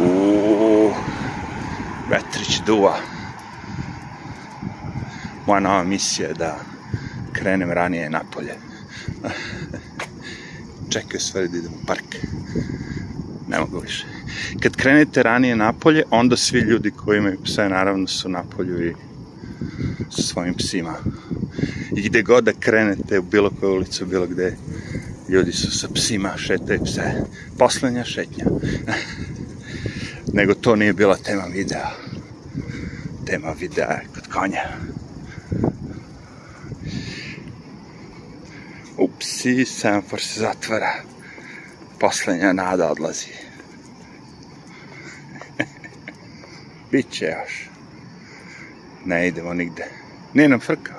U vetrić duva. Moja nova misija je da krenem ranije napolje. Čekaju stvari da idem u park. Ne mogu više. Kad krenete ranije napolje, onda svi ljudi koji imaju pse, naravno, su napolju i sa svojim psima. I gde god da krenete, u bilo koju ulicu, bilo gde, ljudi su sa psima, šetaju pse. Poslednja šetnja. Nego to nije bila tema videa. Tema videa je kod konja. Upsi, semafor se zatvara. Poslednja nada odlazi. Biće još. Ne idemo nigde. Nije nam frka.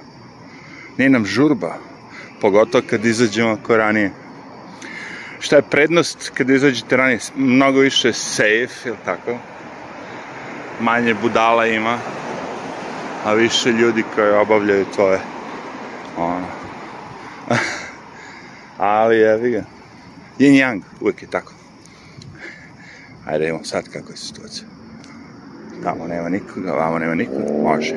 Nije nam žurba. Pogotovo kad izađemo ako ranije. Šta je prednost kad izađete ranije? Mnogo više safe, ili tako? Manje budala ima, a više ljudi koji obavljaju tvoje ono. Ali jevi ga. Yin yang, uvijek je tako. Ajde, idemo sad kako je situacija. Tamo nema nikoga, vamo nema nikoga, može.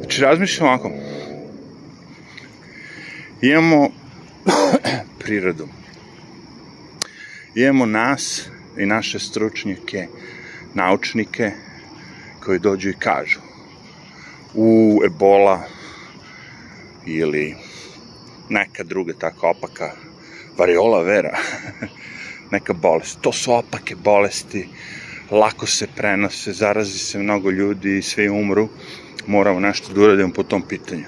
Znači, razmišljam ovako. Imamo prirodu. Imamo nas i naše stručnjake, naučnike, koji dođu i kažu u ebola ili neka druga tako opaka variola vera neka bolest. To su opake bolesti, lako se prenose, zarazi se mnogo ljudi i svi umru. Moramo nešto da uradimo po tom pitanju.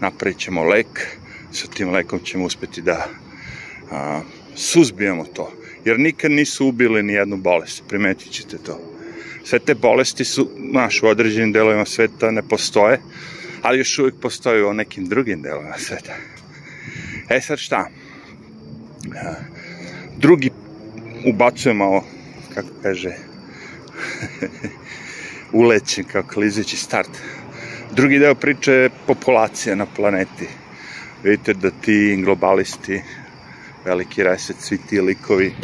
Napravit ćemo lek, sa tim lekom ćemo uspeti da a, suzbijamo to. Jer nikad nisu ubili ni jednu bolest, primetit ćete to. Sve te bolesti su, naš, u određenim delovima sveta ne postoje, ali još uvijek postoje u nekim drugim delovima sveta. E sad šta? Drugi ubacujemo ovo, kako kaže, ulećen kao klizeći start. Drugi deo priče je populacija na planeti. Vidite da ti globalisti, veliki reset, svi ti likovi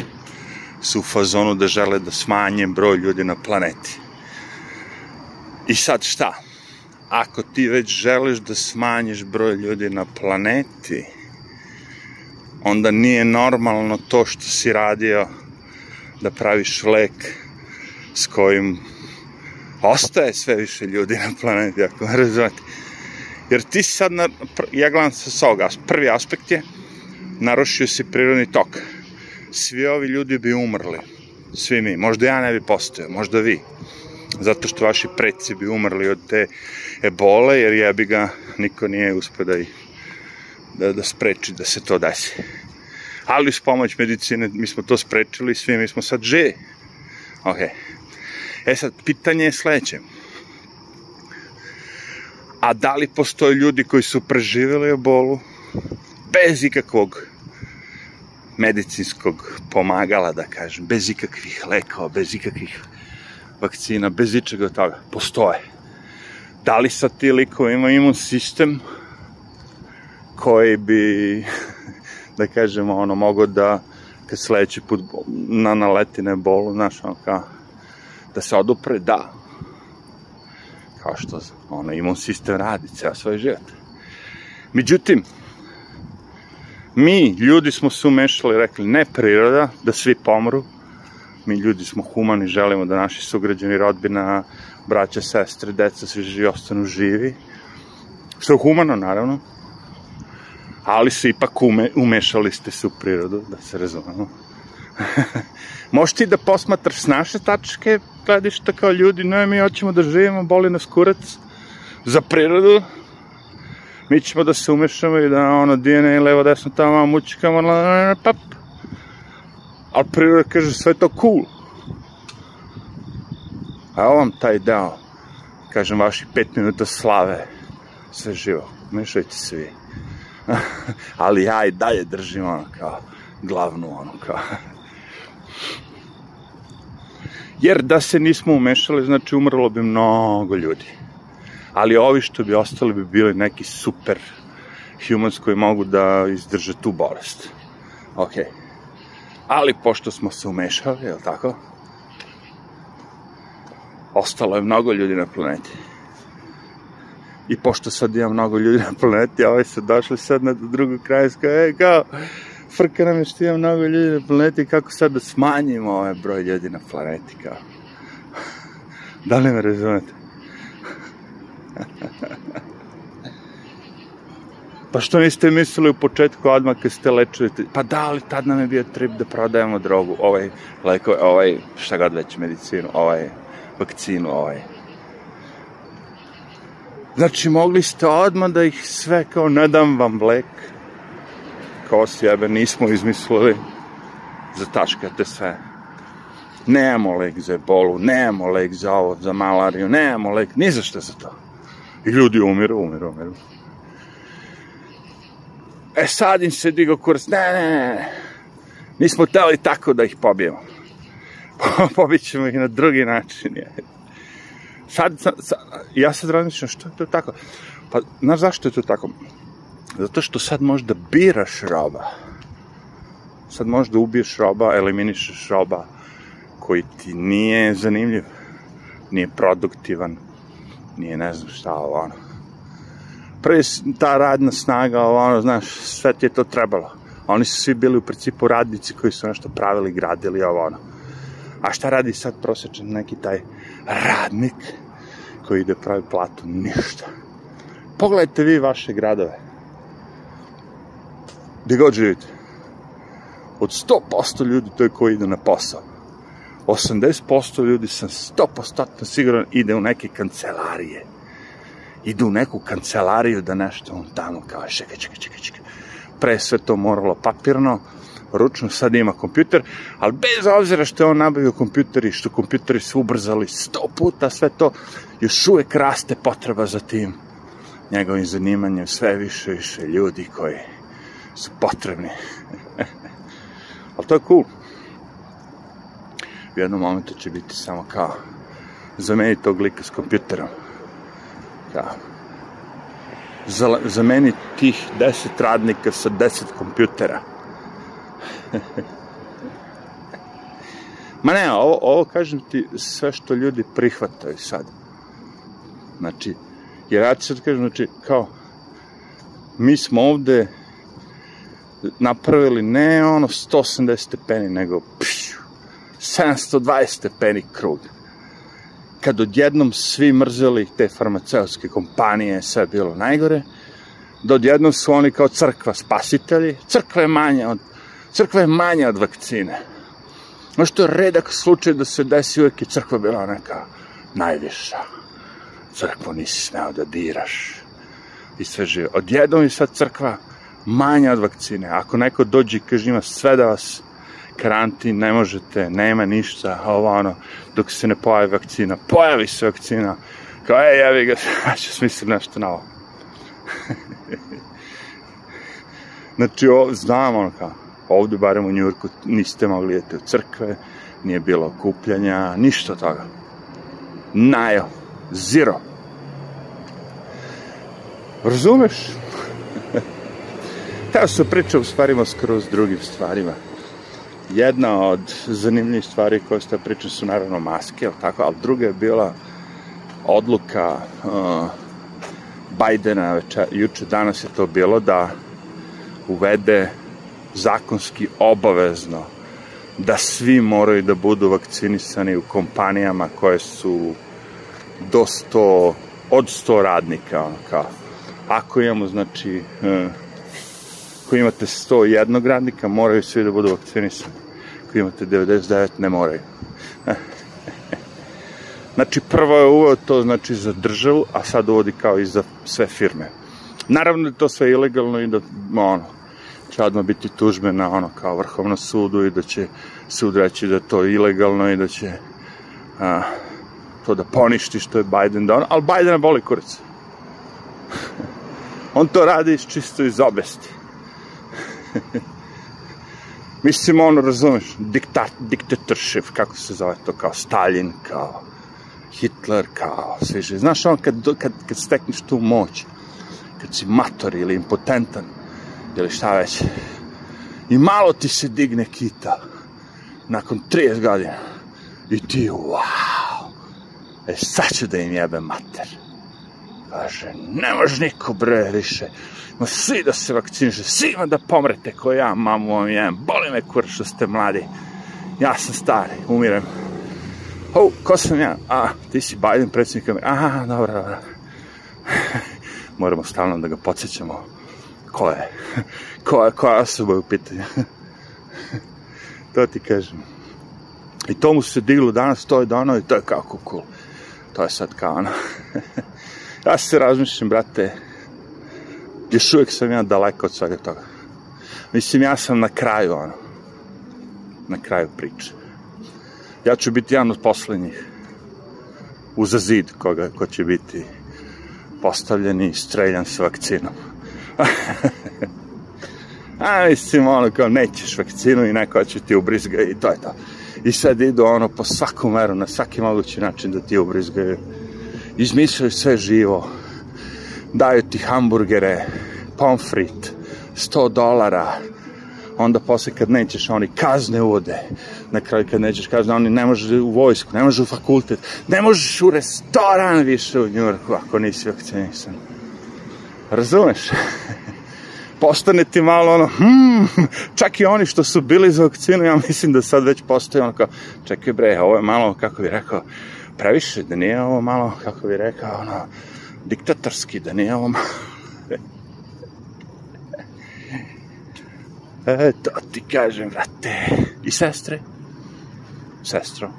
su u fazonu da žele da smanje broj ljudi na planeti. I sad šta? Ako ti već želiš da smanjiš broj ljudi na planeti, onda nije normalno to što si radio da praviš lek s kojim ostaje sve više ljudi na planeti, ako me razumete. Jer ti sad, na, ja gledam sa svog prvi aspekt je, narušio si prirodni tok. Svi ovi ljudi bi umrli. Svi mi. Možda ja ne bi postojao, možda vi. Zato što vaši predsi bi umrli od te ebole, jer ja bi ga, niko nije uspio da, da, da spreči da se to desi. Ali s pomoć medicine mi smo to sprečili i svi mi smo sad živi. Ok. E sad, pitanje je sledeće. A da li postoje ljudi koji su preživjeli ebolu bez ikakvog medicinskog pomagala, da kažem, bez ikakvih lekova, bez ikakvih vakcina, bez ičega toga. Postoje. Da li sa ti likovi ima imun sistem koji bi, da kažemo, ono, mogo da kad sledeći put na naleti na bolu, znaš, ono, kao, da se odupre, da. Kao što, ono, imun sistem radi ceo svoj život. Međutim, mi, ljudi smo se umešali, rekli, ne priroda, da svi pomru, mi ljudi smo humani, želimo da naši sugrađani, rodbina, braća, sestre, deca, svi živi, ostanu živi, što je humano, naravno, ali se ipak ume, umešali ste se u prirodu, da se razumemo. Možeš ti da posmatraš s naše tačke gledišta kao ljudi, no mi hoćemo da živimo, boli nas kurac, za prirodu, mi ćemo da se umešamo i da ono DNA levo desno tamo mučikamo pap. Ali priroda kaže sve to cool. A ovom taj deo kažem vaših pet minuta slave. Sve živo mešajte se vi. Ali ja i dalje držim ono kao glavnu ono kao. Jer da se nismo umešali znači umrlo bi mnogo ljudi ali ovi što bi ostali bi bili neki super humans koji mogu da izdrže tu bolest. Ok. Ali pošto smo se umešali, je li tako? Ostalo je mnogo ljudi na planeti. I pošto sad ima mnogo ljudi na planeti, a ovaj su došli sad na drugu kraju, kao, ej, kao, frka nam je što ima mnogo ljudi na planeti, kako sad da smanjimo ovaj broj ljudi na planeti, kao. da li me razumete? Pa što niste mislili u početku odmah kad ste lečili? Pa da, ali tad nam je bio trip da prodajemo drogu, ovaj lekove, ovaj, šta god već, medicinu, ovaj, vakcinu, ovaj. Znači, mogli ste odmah da ih sve kao, ne dam vam lek, kao sjebe, nismo izmislili, zataškate sve. Nemamo lek za ebolu, nemamo lek za ovo, za malariju, nemamo lek, ni za što za to. I ljudi umiru, umiru, umiru. E sad im se digao kurs, ne, ne, ne, nismo teli tako da ih pobijemo. Pobit ćemo ih na drugi način. Je. Sad, sad, ja sad razmišljam što je to tako. Pa, znaš zašto je to tako? Zato što sad možda biraš roba. Sad možda ubiješ roba, eliminišeš roba koji ti nije zanimljiv, nije produktivan, nije ne znam šta, ono prvi ta radna snaga, ono, znaš, sve ti je to trebalo. Oni su svi bili u principu radnici koji su nešto pravili, gradili, ovo, ono. A šta radi sad prosječan neki taj radnik koji ide pravi platu? Ništa. Pogledajte vi vaše gradove. Gde god živite. Od 100% ljudi to je koji ide na posao. 80% ljudi sam 100% siguran ide u neke kancelarije idu u neku kancelariju da nešto on tamo kao čekaj, čekaj, čekaj, čekaj. Pre sve to moralo papirno, ručno, sad ima kompjuter, ali bez obzira što je on nabavio kompjuter i što kompjuteri su ubrzali sto puta sve to, još uvek raste potreba za tim njegovim zanimanjem, sve više i više ljudi koji su potrebni. ali to je cool. U jednom momentu će biti samo kao zameniti tog lika s kompjuterom da za, zameni tih 10 radnika sa 10 kompjutera. Ma ne, ovo, ovo kažem ti sve što ljudi prihvataju sad. Znači, jer ja ti sad kažem, znači, kao, mi smo ovde napravili ne ono 180 stepeni, nego pšu, 720 stepeni krug kad odjednom svi mrzeli te farmaceutske kompanije, sve bilo najgore, da odjednom su oni kao crkva spasitelji, crkva je manja od, crkva je manja od vakcine. No što je redak slučaj da se desi, uvek je crkva bila neka najviša. Crkvu nisi smeo da diraš. I sve žive. Odjednom je sad crkva manja od vakcine. Ako neko dođe i kaže ima sve da vas karantin, ne možete, nema ništa, ovo ono, dok se ne pojavi vakcina. Pojavi se vakcina, kao, ej, jevi ga, ja ću smisliti nešto novo. znači, o, znam ono kao, ovde, barem u Njurku, niste mogli jeti u crkve, nije bilo okupljanja, ništa toga. Najo, zero. Razumeš? Teo se priča u stvarima skroz drugim stvarima jedna od zanimljivih stvari koje ste pričali su naravno maske, tako, ali druga je bila odluka uh, Bajdena juče danas je to bilo da uvede zakonski obavezno da svi moraju da budu vakcinisani u kompanijama koje su do 100, od 100 radnika, kao. Ako imamo, znači, uh, Ako imate 101 radnika, moraju svi da budu vakcinisani. Ako imate 99, ne moraju. znači, prvo je uveo to znači za državu, a sad uvodi kao i za sve firme. Naravno da je to sve ilegalno i da, ono, će odmah biti tužbe na ono kao vrhovnom sudu i da će sud reći da je to ilegalno i da će a, to da poništi što je Biden dao, ali Bidena boli kurac. On to radi čisto iz obesti. Mislim, ono, razumeš, diktat, diktatorship, kako se zove to, kao Stalin, kao Hitler, kao sviže. Znaš, ono, kad, kad, kad stekneš tu moć, kad si mator ili impotentan, ili šta već, i malo ti se digne kita, nakon 30 godina. I ti, wow, e sad ću da im jebem mater. Kaže, ne može niko bre više. Ma svi da se vakciniše, svi da pomrete ko ja, mamu vam jem. Boli me kur što ste mladi. Ja sam stari, umirem. O, ko sam ja? A, ti si Biden, predsjednik Amerike. Aha, dobro, dobro. Moramo stalno da ga podsjećamo ko je. Koja, koja osoba je u pitanju. to ti kažem. I to mu se diglo danas, to je dano i to je kako cool. To je sad kao ono. Ja se razmišljam, brate, još uvijek sam ja daleko od svega toga. Mislim, ja sam na kraju, ono, na kraju priče. Ja ću biti jedan od poslednjih uza zid koga, ko će biti postavljen i streljan sa vakcinom. A mislim, ono, kao, nećeš vakcinu i neko će ti ubrizga i to je to. I sad idu, ono, po svaku meru, na svaki mogući način da ti ubrizgaju. Izmišljaju sve živo. Daju ti hamburgere, pomfrit, 100 dolara, onda posle kad nećeš, oni kazne uvode. Na kraju kad nećeš kazne, oni ne može u vojsku, ne može u fakultet, ne možeš u restoran više u Njurku ako nisi vakcinisan. Razumeš? postane ti malo ono, hmm, čak i oni što su bili za vakcinu, ja mislim da sad već postoje ono kao, čekaj bre, ovo je malo, kako bi rekao, previše, da nije ovo malo, kako bi rekao, ono, diktatorski, da nije ovo malo... e, to ti kažem, vrate. I sestre? Sestro.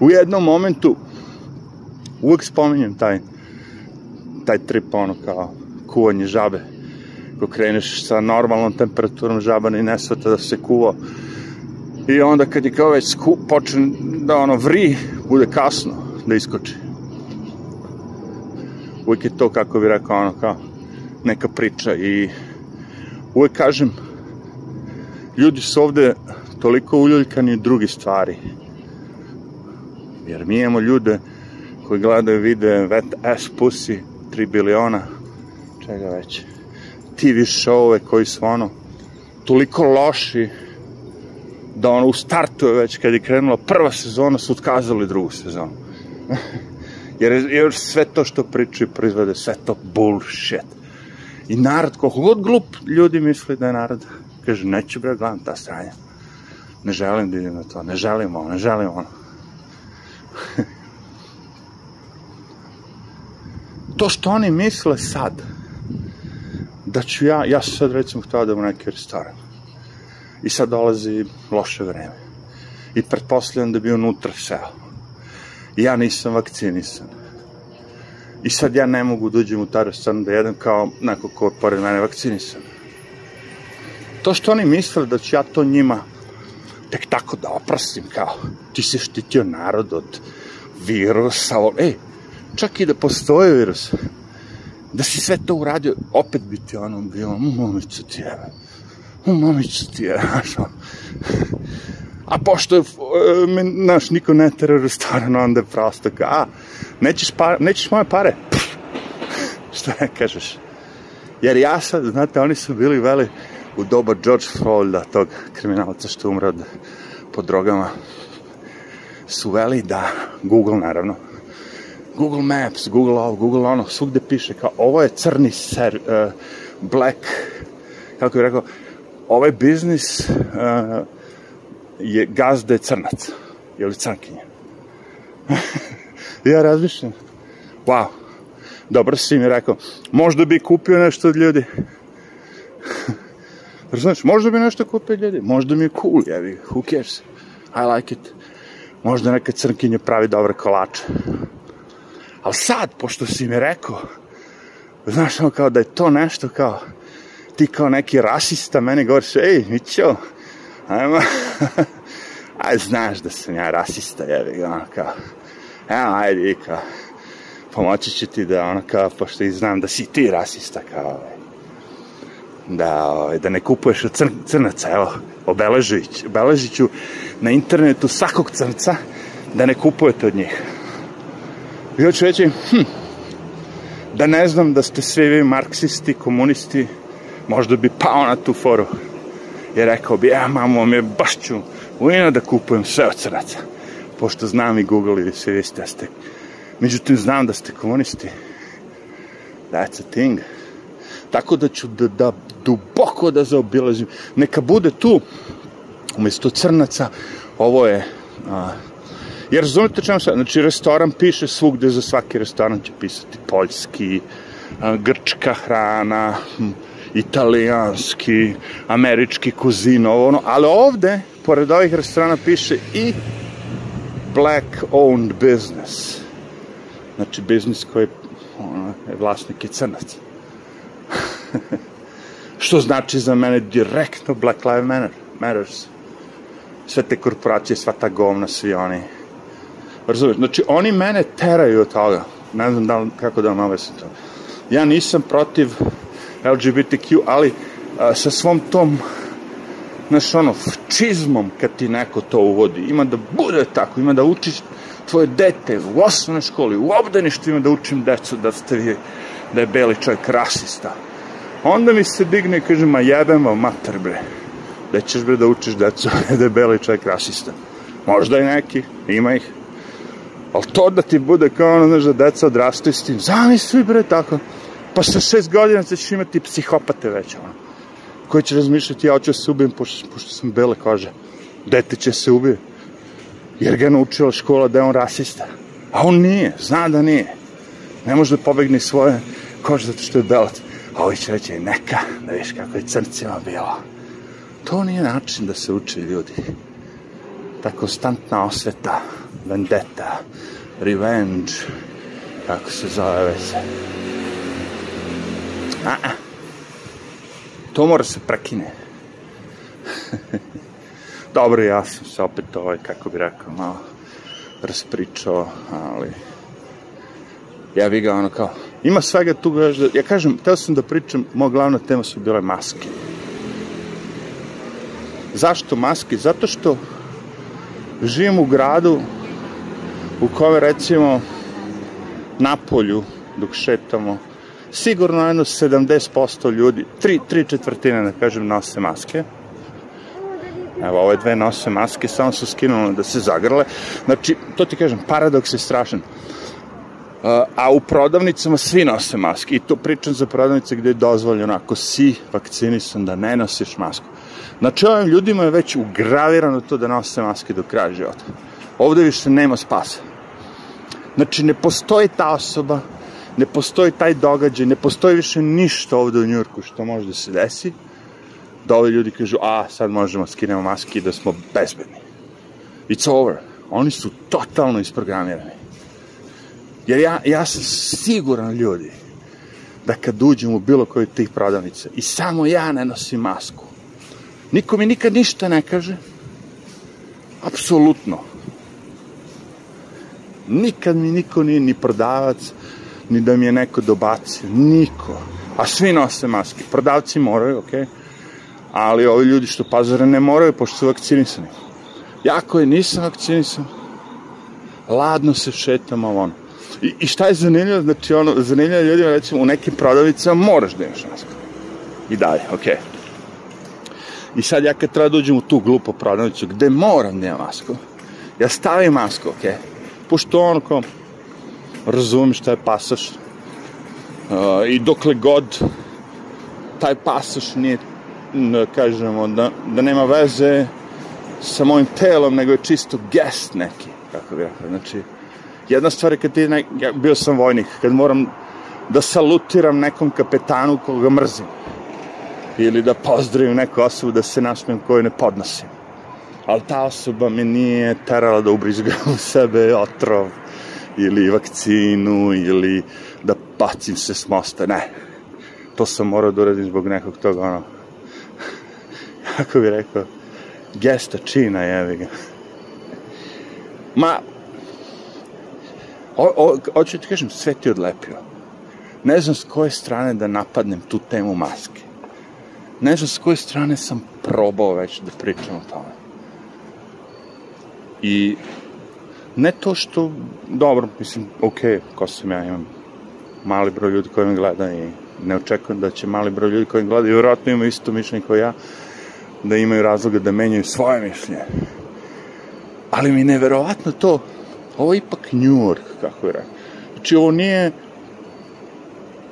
U jednom momentu uvek spominjem taj taj trip, ono, kao kuvanje žabe. Ko kreneš sa normalnom temperaturom žaba ni ne svata da se kuva. I onda kad je kao već sku, počne da ono vri, bude kasno da iskoči. Uvijek je to, kako bi rekao, ono, kao neka priča i uvijek kažem, ljudi su ovde toliko uljuljkani drugi stvari. Jer mi imamo ljude koji gledaju vide wet ass pussy 3 biliona, čega već, TV showove koji su ono, toliko loši, da ono u startu je već kad je krenula prva sezona su otkazali drugu sezonu. jer, jer sve to što pričaju proizvode, sve to bullshit. I narod, koliko god glup ljudi misli da je narod, kaže, neću bre gledam ta stranja. Ne želim da idem na to, ne želim ono, ne želim ono. to što oni misle sad, da ću ja, ja sam sad recimo htio da u neki restoran. I sad dolazi loše vreme. I pretpostavljam da bi unutra seo. I ja nisam vakcinisan. I sad ja ne mogu da uđem u taj restoran da jedem kao neko ko je pored mene vakcinisan. To što oni misle da ću ja to njima tek tako da oprostim, kao ti si štitio narod od virusa, ej, čak i da postoje virus, da si sve to uradio, opet bi ti ono bilo, momicu ti je, momicu ti je, znaš, A pošto je, e, naš, niko ne tera restoran, onda je prosto kao, a, nećeš, par, nećeš moje pare? Šta ne kažeš? Jer ja sad, znate, oni su bili veli u doba George Floyda, tog kriminalca što umre od, po drogama, su veli da, Google naravno, Google Maps, Google ovo, Google ono, svugde piše kao ovo je crni ser, uh, black, kako bih rekao, ovaj biznis uh, je gazda je crnac, ili crnkinja. ja razmišljam, wow, dobro si mi rekao, možda bi kupio nešto od ljudi. Razumiješ, možda bi nešto kupio od ljudi, možda mi je cool, jevi, who cares, I like it. Možda neka crnkinja pravi dobre kolače. Ali sad, pošto si mi rekao, znaš, kao da je to nešto kao, ti kao neki rasista, meni govoriš, ej, Mićo, ajmo, aj, znaš da sam ja rasista, ga, ono kao, evo, ajde, kao, pomoći ću ti da, ono kao, pošto i znam da si ti rasista, kao, ovaj, da, ovaj, da ne kupuješ od crn, crnaca, evo, obeležit, obeležit ću na internetu svakog crnca da ne kupujete od njih. I hoću reći, hm, da ne znam da ste svi vi marksisti, komunisti, možda bi pao na tu foru. I rekao bi, ja mamo, mi je baš ću u ino da kupujem sve od crnaca. Pošto znam i Google i svi vi ste, ste. Međutim, znam da ste komunisti. That's a thing. Tako da ću da, da duboko da zaobilazim. Neka bude tu, umjesto crnaca, ovo je... A, jer razumete čemu sad? Znači, restoran piše svugde, za svaki restoran će pisati poljski, a, grčka hrana, hm, italijanski, američki kuzin, ovo ono, ali ovde, pored ovih restorana, piše i black owned business. Znači, biznis koji ono, je vlasnik i crnac. Što znači za mene direktno Black Lives Matter, Matters. Sve te korporacije, sva ta govna, svi oni. Razumiješ? Znači, oni mene teraju od toga. Ne znam da kako da vam objasnim to. Ja nisam protiv LGBTQ, ali a, sa svom tom znaš ono, čizmom kad ti neko to uvodi. Ima da bude tako, ima da učiš tvoje dete u osnovnoj školi, u obdaništu ima da učim decu da ste vi, da je beli čovjek rasista. Onda mi se digne i kaže, ma jebem vam mater bre, da ćeš bre da učiš decu da je beli čovjek rasista. Možda i neki, ima ih. Ali to da ti bude kao ono, znaš, da deca odrastaju s tim, zamisli bre tako, pa sa šest godina ćeš imati psihopate već, ono, koji će razmišljati, ja hoću da se ubijem pošto, pošto sam bele kože. Dete će se ubije. Jer ga je naučila škola da je on rasista. A on nije, zna da nije. Ne može da pobegne svoje kože zato što je belac. A ovi će reći, neka, da viš kako je crncima bilo. To nije način da se uče ljudi. Ta konstantna osveta, vendetta, revenge, kako se zove već. A, a. To mora se prekine. Dobro, ja sam se opet ovaj, kako bi rekao, malo raspričao, ali ja bih ga ono kao, ima svega tu, ja kažem, teo sam da pričam, moja glavna tema su bile maske. Zašto maske? Zato što živim u gradu u kome recimo na polju dok šetamo sigurno jedno 70% ljudi, tri, tri četvrtine, da kažem, nose maske. Evo, ove dve nose maske, samo su skinule da se zagrle. Znači, to ti kažem, paradoks je strašan. A u prodavnicama svi nose maske. I to pričam za prodavnice gde je dozvoljeno, ako si vakcinisan, da ne nosiš masku. Znači, ovim ljudima je već ugravirano to da nose maske do kraja života. Ovde više nema spasa. Znači, ne postoji ta osoba ne postoji taj događaj, ne postoji više ništa ovde u Njurku što može da se desi, da ovi ljudi kažu, a, sad možemo skinemo maske da smo bezbedni. It's over. Oni su totalno isprogramirani. Jer ja, ja sam siguran ljudi da kad uđem u bilo koju tih prodavnica i samo ja ne nosim masku, niko mi nikad ništa ne kaže, apsolutno. Nikad mi niko nije ni prodavac, ni da mi je neko dobacio, niko. A svi nose maske. Prodavci moraju, okej. Ali ovi ljudi što pazare ne moraju, pošto su vakcinisani. Ja koji nisam vakcinisan, ladno se šetam ono. I, I šta je zanimljivo? Znači, ono, zanimljivo ljudima, recimo, u nekim prodavicama moraš da imaš masku. I dalje, okej. I sad ja kad treba da uđem u tu glupu prodavnicu, gde moram da imam masku, ja stavim masku. Okay. Pošto ono kao, razumem šta je pasaš. I dokle god taj pasaš nije, da kažemo, da, da nema veze sa mojim telom, nego je čisto gest neki, kako bih rekao. Znači, jedna stvar je kad ti, ne, ja bio sam vojnik, kad moram da salutiram nekom kapetanu koga mrzim. Ili da pozdravim neku osobu da se nasmijem koju ne podnosim. Ali ta osoba me nije terala da ubrizgam u sebe otrov ili vakcinu ili da bacim se s mosta, ne. To sam morao da uradim zbog nekog toga, ono, kako bi rekao, gesta čina, jevi ga. Ma, o, o, hoću ti kažem, sve ti odlepio. Ne znam s koje strane da napadnem tu temu maske. Ne znam s koje strane sam probao već da pričam o tome. I ne to što, dobro, mislim, ok, ko sam ja, imam mali broj ljudi koji me gleda i ne očekujem da će mali broj ljudi koji me gleda i vjerojatno ima isto mišljenje kao ja, da imaju razloga da menjaju svoje mišljenje. Ali mi je neverovatno to, ovo je ipak New York, kako je rekao. Znači, ovo nije,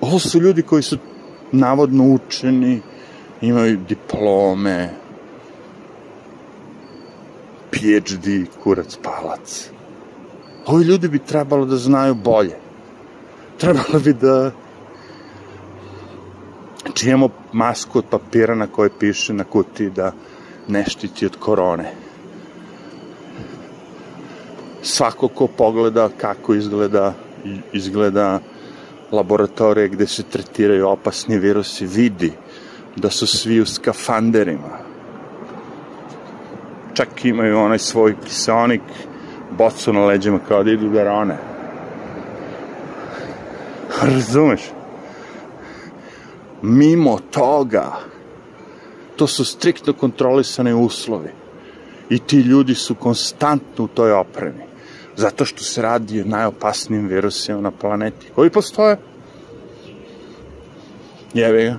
ovo su ljudi koji su navodno učeni, imaju diplome, PhD, kurac, palac. Ovi ljudi bi trebalo da znaju bolje. Trebalo bi da Znači imamo masku od papira na kojoj piše na kuti da ne štiti od korone. Svako ko pogleda kako izgleda, izgleda laboratorije gde se tretiraju opasni virusi vidi da su svi u skafanderima. Čak imaju onaj svoj kiseonik, bocu na leđima kao da idu garone. Razumeš? Mimo toga, to su striktno kontrolisane uslovi. I ti ljudi su konstantno u toj opremi. Zato što se radi o najopasnijim virusima na planeti. Koji postoje? Jevi ga.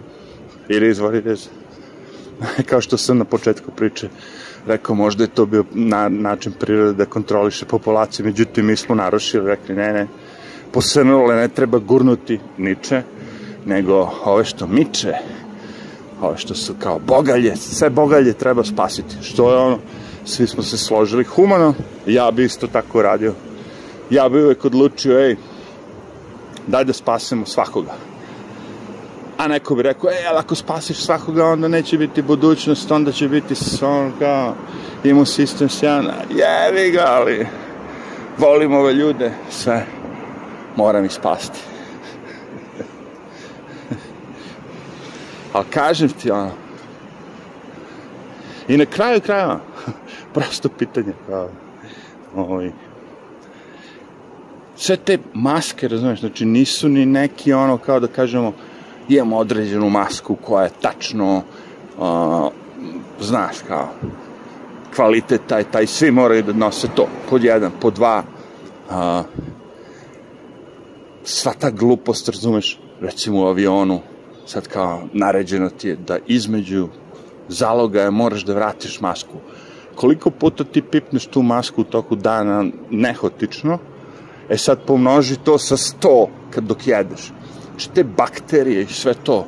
Ili izvorite se. Kao što sam na početku priče rekao, možda je to bio na, način prirode da kontroliše populaciju, međutim mi smo narušili, rekli ne, ne, posrnule ne treba gurnuti niče, nego ove što miče, ove što su kao bogalje, sve bogalje treba spasiti, što je ono, svi smo se složili humano, ja bi isto tako radio. Ja bi uvek odlučio, ej, daj da spasemo svakoga. A neko bi rekao, ej, ali ako spasiš svakoga, onda neće biti budućnost, onda će biti on kao imu sistem sjana. Jevi ga, ali volim ove ljude, sve moram ih spasti. Ali kažem ti, ono, i na kraju kraja, prosto pitanje, kao, ovaj, sve te maske, razumiješ, znači nisu ni neki ono, kao da kažemo, imamo određenu masku koja je tačno, uh, znaš, kao, kvalitet taj, taj, svi moraju da nose to, pod jedan, pod dva, uh, sva ta glupost, razumeš, recimo u avionu, sad kao naređeno ti je da između zaloga moraš da vratiš masku. Koliko puta ti pipneš tu masku u toku dana nehotično, e sad pomnoži to sa 100 kad dok jedeš. Znači te bakterije i sve to,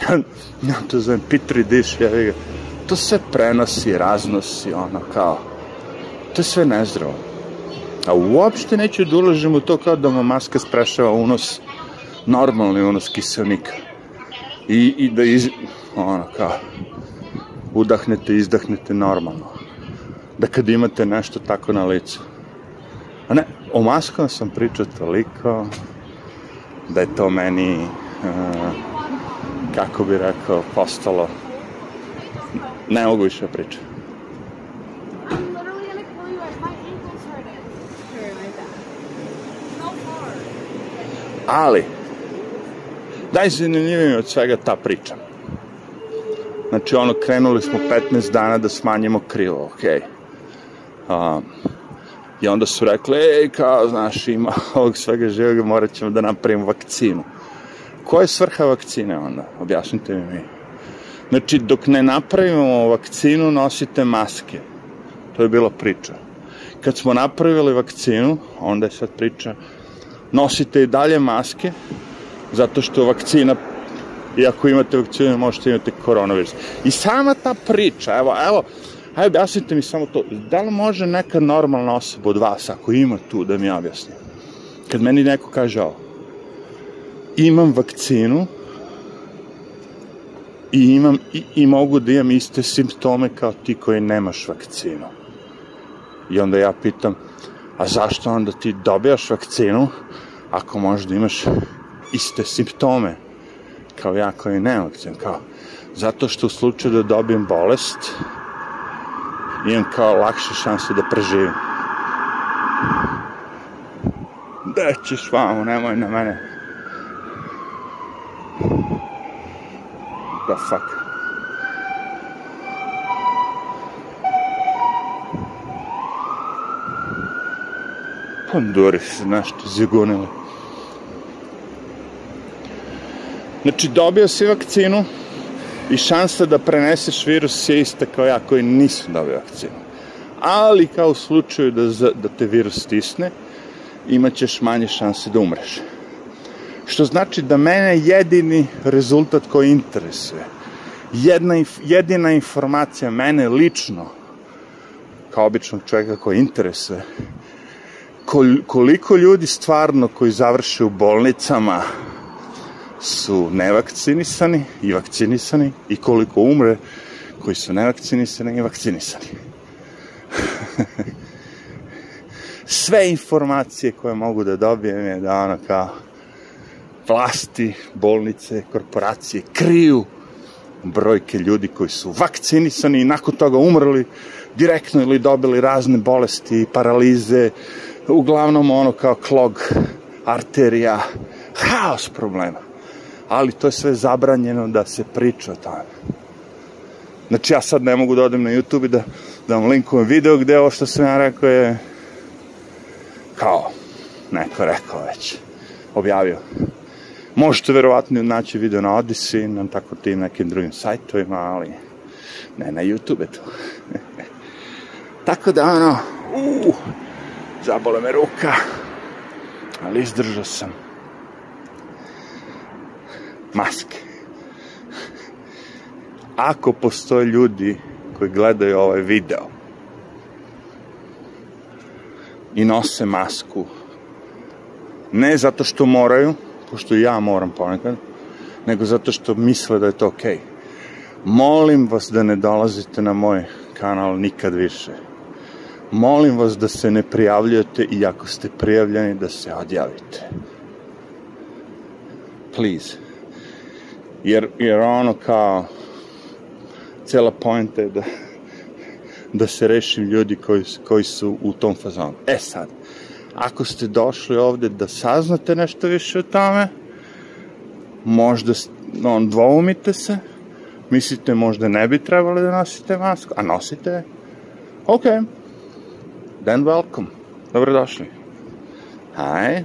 ja to zovem pitri diš, ja ga, to sve prenosi, raznosi, ono kao, to je sve nezdravo. A uopšte neću da ulažem u to kao da vam maska sprešava unos, normalni unos kiselnika i, i da iz, ono kao, udahnete, izdahnete normalno. Da kad imate nešto tako na licu. A ne, o maskama sam pričao toliko da je to meni, uh, kako bi rekao, postalo, ne mogu više pričati. Ali, najzanimljivije od svega ta priča. Znači, ono, krenuli smo 15 dana da smanjimo krilo, okej. Okay. Um, I onda su rekli, ej, kao, znaš, ima ovog svega živoga, morat ćemo da napravimo vakcinu. Koja je svrha vakcine onda? Objasnite mi mi. Znači, dok ne napravimo vakcinu, nosite maske. To je bila priča. Kad smo napravili vakcinu, onda je sad priča, nosite i dalje maske, zato što vakcina i ako imate vakcinu možete imati koronavirus. I sama ta priča, evo, evo, ajde objasnite mi samo to, da li može neka normalna osoba od vas, ako ima tu, da mi objasni? Kad meni neko kaže ovo, imam vakcinu i imam i, i mogu da imam iste simptome kao ti koji nemaš vakcinu. I onda ja pitam, a zašto onda ti dobijaš vakcinu ako možeš da imaš iste simptome kao ja koji nemam vakcinu, kao zato što u slučaju da dobijem bolest imam kao lakše šanse da preživim. Da ćeš vamo, nemoj na mene. The fuck. Honduras, znaš, to zagunili. Znači, dobio si vakcinu i šansa da preneseš virus je ista kao ja koji nisu dobili vakcinu. Ali kao u slučaju da, da te virus stisne, imaćeš manje šanse da umreš. Što znači da mene jedini rezultat koji interesuje, jedna, jedina informacija mene lično, kao običnog čovjeka koji interesuje, koliko ljudi stvarno koji završe u bolnicama su nevakcinisani i vakcinisani i koliko umre koji su nevakcinisani i vakcinisani. Sve informacije koje mogu da dobijem je da ono kao vlasti, bolnice, korporacije kriju brojke ljudi koji su vakcinisani i nakon toga umrli direktno ili dobili razne bolesti, paralize, uglavnom ono kao klog arterija, haos problema. Ali to je sve zabranjeno da se priča o tome. Znači ja sad ne mogu da odem na YouTube i da, da vam linkujem video gde ovo što sam ja rekao je kao neko rekao već, objavio. Možete verovatno naći video na Odyssey, na tako tim nekim drugim sajtovima, ali ne na YouTube to. tako da ono, uh, zabole me ruka, ali izdržao sam. Maske. Ako postoje ljudi koji gledaju ovaj video i nose masku, ne zato što moraju, pošto ja moram ponekad, nego zato što misle da je to okej. Okay. Molim vas da ne dolazite na moj kanal nikad više molim vas da se ne prijavljujete i ako ste prijavljeni da se odjavite. Please. Jer, jer ono kao cela pojenta je da da se rešim ljudi koji, koji su u tom fazonu. E sad, ako ste došli ovde da saznate nešto više o tome, možda on, dvoumite se, mislite možda ne bi trebali da nosite masku, a nosite je. Okay then welcome. Dobrodošli. Hi.